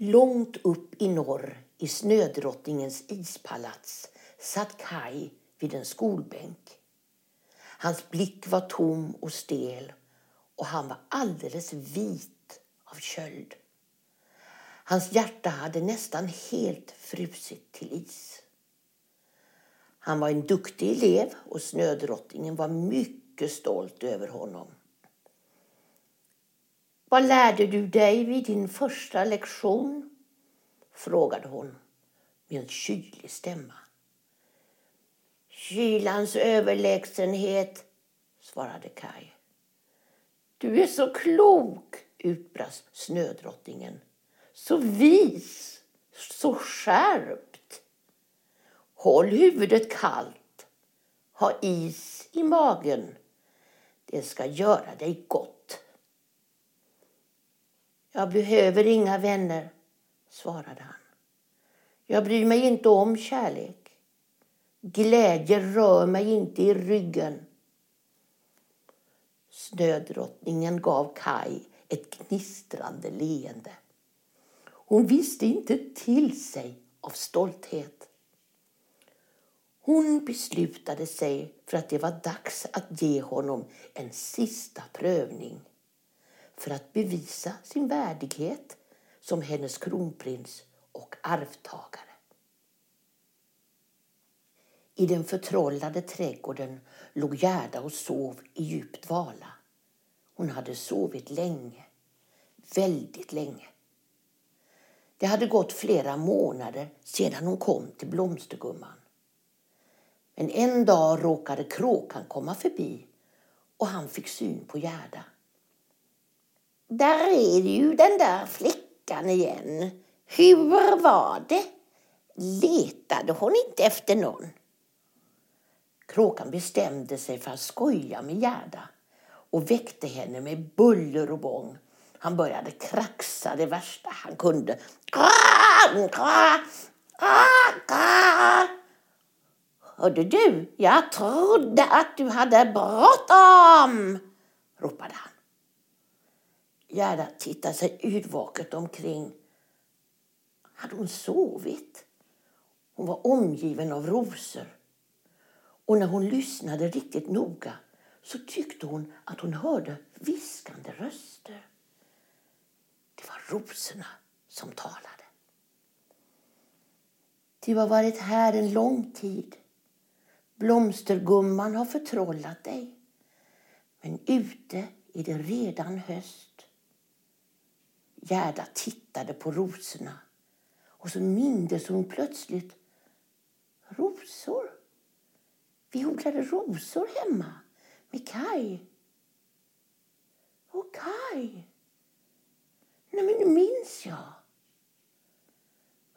Långt upp i norr i snödrottningens ispalats satt Kai vid en skolbänk. Hans blick var tom och stel och han var alldeles vit av köld. Hans hjärta hade nästan helt frusit till is. Han var en duktig elev och snödrottningen var mycket stolt över honom. Vad lärde du dig vid din första lektion? frågade hon med en kylig stämma. Kylans överlägsenhet, svarade Kai. Du är så klok, utbrast snödrottningen. Så vis, så skärpt. Håll huvudet kallt. Ha is i magen. Det ska göra dig gott. Jag behöver inga vänner, svarade han. Jag bryr mig inte om kärlek. Glädje rör mig inte i ryggen. Snödrottningen gav Kai ett gnistrande leende. Hon visste inte till sig av stolthet. Hon beslutade sig för att det var dags att ge honom en sista prövning för att bevisa sin värdighet som hennes kronprins och arvtagare. I den förtrollade trädgården låg Gerda och sov i djup dvala. Hon hade sovit länge, väldigt länge. Det hade gått flera månader sedan hon kom till blomstergumman. Men en dag råkade kråkan komma förbi och han fick syn på Gerda. Där är ju den där flickan igen. Hur var det? Letade hon inte efter någon? Kråkan bestämde sig för att skoja med Gerda och väckte henne med buller och bång. Han började kraxa det värsta han kunde. Hörde du, jag trodde att du hade bråttom, ropade han. Gerda tittade sig yrvaket omkring. Hade hon sovit? Hon var omgiven av rosor. Och när hon lyssnade riktigt noga så tyckte hon att hon hörde viskande röster. Det var rosorna som talade. Du har varit här en lång tid. Blomstergumman har förtrollat dig. Men ute är det redan höst. Gerda tittade på rosorna och så mindes hon plötsligt rosor. Vi odlade rosor hemma med Kaj. Och Kaj! Nej, men nu minns jag.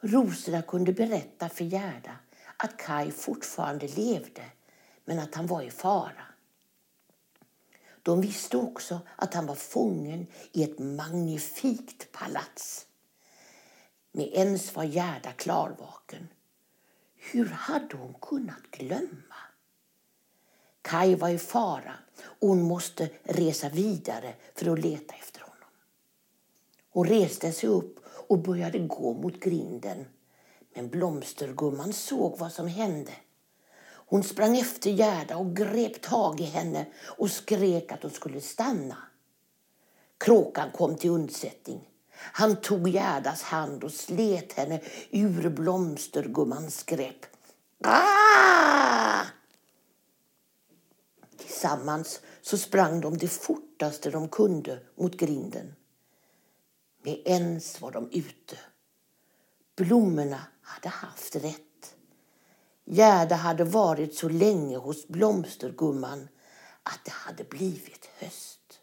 Rosorna kunde berätta för Gerda att Kaj fortfarande levde men att han var i fara. De visste också att han var fången i ett magnifikt palats. Med ens var Gerda klarvaken. Hur hade hon kunnat glömma? Kai var i fara och hon måste resa vidare för att leta efter honom. Hon reste sig upp och började gå mot grinden. Men blomstergumman såg vad som hände. Hon sprang efter Gerda och grep tag i henne och skrek att hon skulle stanna. Kråkan kom till undsättning. Han tog Gerdas hand och slet henne ur blomstergummans grepp. Ah! Tillsammans så sprang de det fortaste de kunde mot grinden. Med ens var de ute. Blommorna hade haft rätt. Gerda hade varit så länge hos blomstergumman att det hade blivit höst.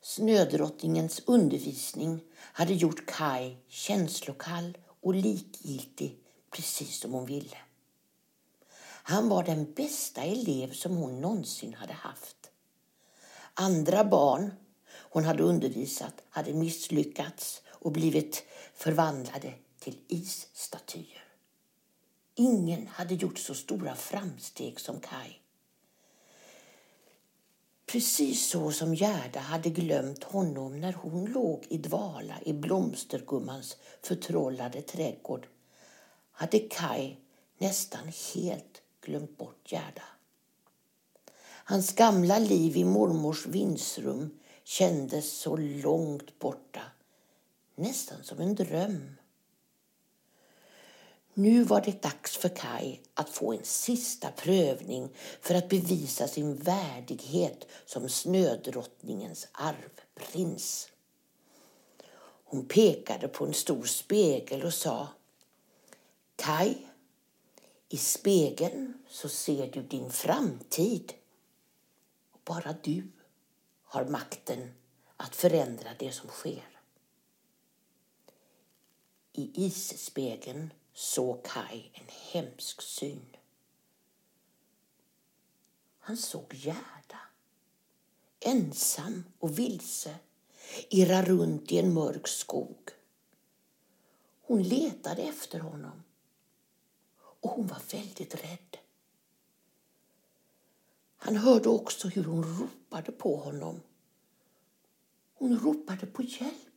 Snödrottningens undervisning hade gjort Kai känslokall och likgiltig precis som hon ville. Han var den bästa elev som hon någonsin hade haft. Andra barn hon hade undervisat hade misslyckats och blivit förvandlade till isstatyer. Ingen hade gjort så stora framsteg som Kai. Precis så som Gerda hade glömt honom när hon låg i dvala i blomstergummans förtrollade trädgård hade Kai nästan helt glömt bort Gerda. Hans gamla liv i mormors vindsrum kändes så långt borta, nästan som en dröm. Nu var det dags för Kai att få en sista prövning för att bevisa sin värdighet som snödrottningens arvprins. Hon pekade på en stor spegel och sa Kai, i spegeln så ser du din framtid. Och bara du har makten att förändra det som sker. I isspegeln såg Kai en hemsk syn. Han såg Gerda, ensam och vilse, irra runt i en mörk skog. Hon letade efter honom och hon var väldigt rädd. Han hörde också hur hon ropade på honom. Hon ropade på hjälp.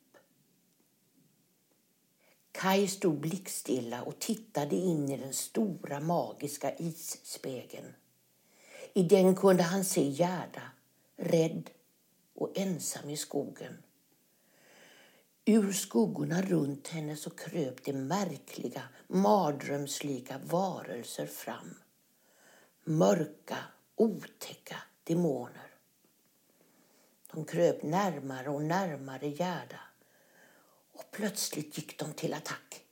Kai stod blickstilla och tittade in i den stora magiska isspegeln. I den kunde han se Gerda, rädd och ensam i skogen. Ur skuggorna runt henne så kröp det märkliga, mardrömslika varelser fram. Mörka, otäcka demoner. De kröp närmare och närmare Gerda och plötsligt gick de till attack.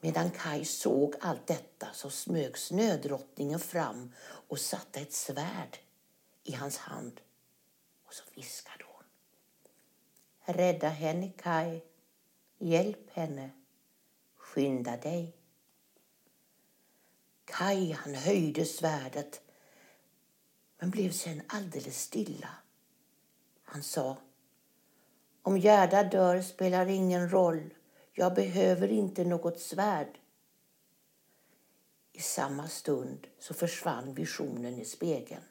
Medan Kai såg allt detta så smög snödrottningen fram och satte ett svärd i hans hand. Och så viskade hon. Rädda henne, Kai. Hjälp henne. Skynda dig. Kai han höjde svärdet men blev sen alldeles stilla. Han sa om Gerda dör spelar ingen roll. Jag behöver inte något svärd. I samma stund så försvann visionen i spegeln.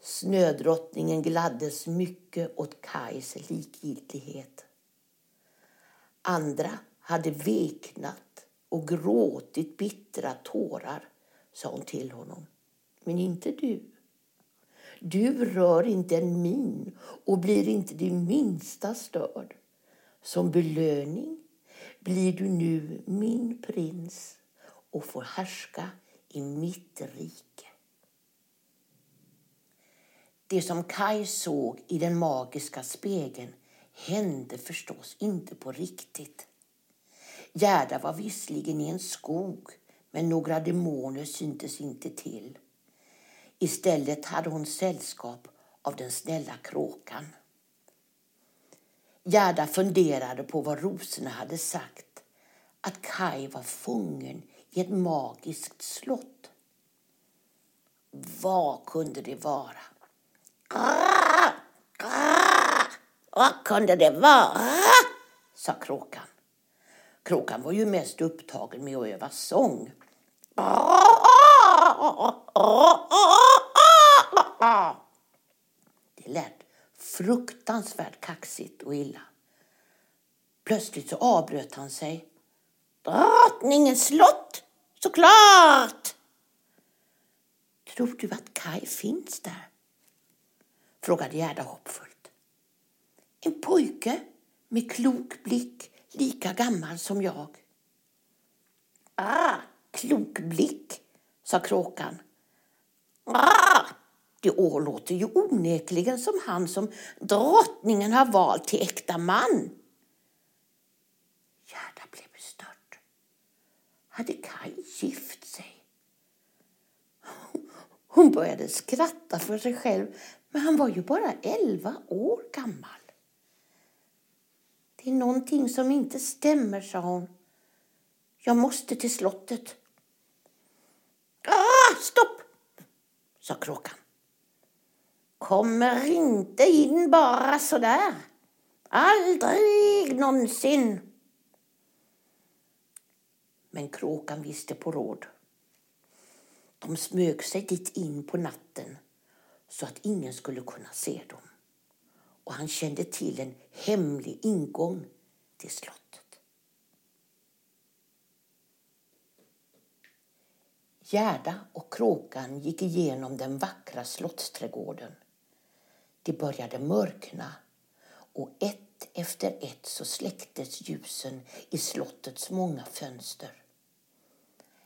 Snödrottningen gladdes mycket åt Kais likgiltighet. Andra hade veknat och gråtit bittra tårar, sa hon till honom. Men inte du. Du rör inte en min och blir inte det minsta störd. Som belöning blir du nu min prins och får härska i mitt rike. Det som Kai såg i den magiska spegeln hände förstås inte på riktigt. Gerda var visserligen i en skog men några demoner syntes inte till. Istället hade hon sällskap av den snälla kråkan. Gerda funderade på vad rosorna hade sagt. Att Kai var fången i ett magiskt slott. Vad kunde det vara? Vad kunde det vara? sa kråkan. Kråkan var ju mest upptagen med att öva sång. Det lät fruktansvärt kaxigt och illa. Plötsligt så avbröt han sig. Drottningens slott, såklart! Tror du att Kai finns där? frågade Gerda hoppfullt. En pojke med klok blick, lika gammal som jag. Ah, klok blick, sa kråkan. Ah, det låter ju onekligen som han som drottningen har valt till äkta man. Gerda blev bestört. Hade Kai gift sig? Hon började skratta för sig själv, men han var ju bara elva år gammal. Det är någonting som inte stämmer, sa hon. Jag måste till slottet. Stopp, sa kråkan. Kommer inte in bara så där. Aldrig någonsin. Men kråkan visste på råd. De smög sig dit in på natten så att ingen skulle kunna se dem. Och han kände till en hemlig ingång till slottet. Gerda och kråkan gick igenom den vackra slottsträdgården. Det började mörkna och ett efter ett så släcktes ljusen i slottets många fönster.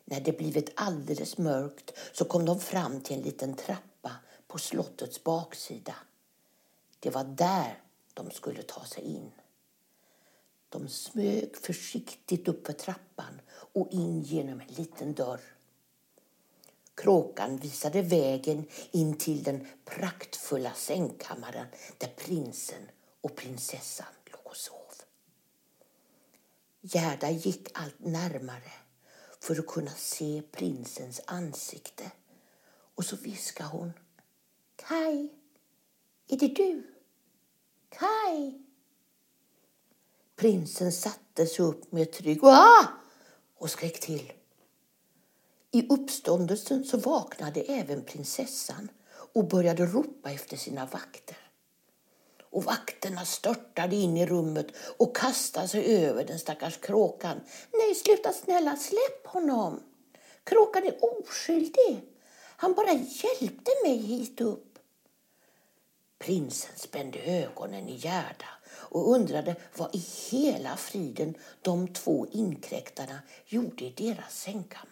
När det blivit alldeles mörkt så kom de fram till en liten trappa på slottets baksida. Det var där de skulle ta sig in. De smög försiktigt upp för trappan och in genom en liten dörr. Kråkan visade vägen in till den praktfulla sängkammaren där prinsen och prinsessan låg och sov. Gerda gick allt närmare för att kunna se prinsens ansikte. Och så viskade hon. Kai, är det du? Kai? Prinsen satte sig upp med ett rygg och skrek till. I uppståndelsen så vaknade även prinsessan och började ropa efter sina vakter. Och vakterna störtade in i rummet och kastade sig över den stackars kråkan. Nej, sluta snälla, släpp honom! Kråkan är oskyldig. Han bara hjälpte mig hit upp. Prinsen spände ögonen i Gerda och undrade vad i hela friden de två inkräktarna gjorde i deras sängkammare.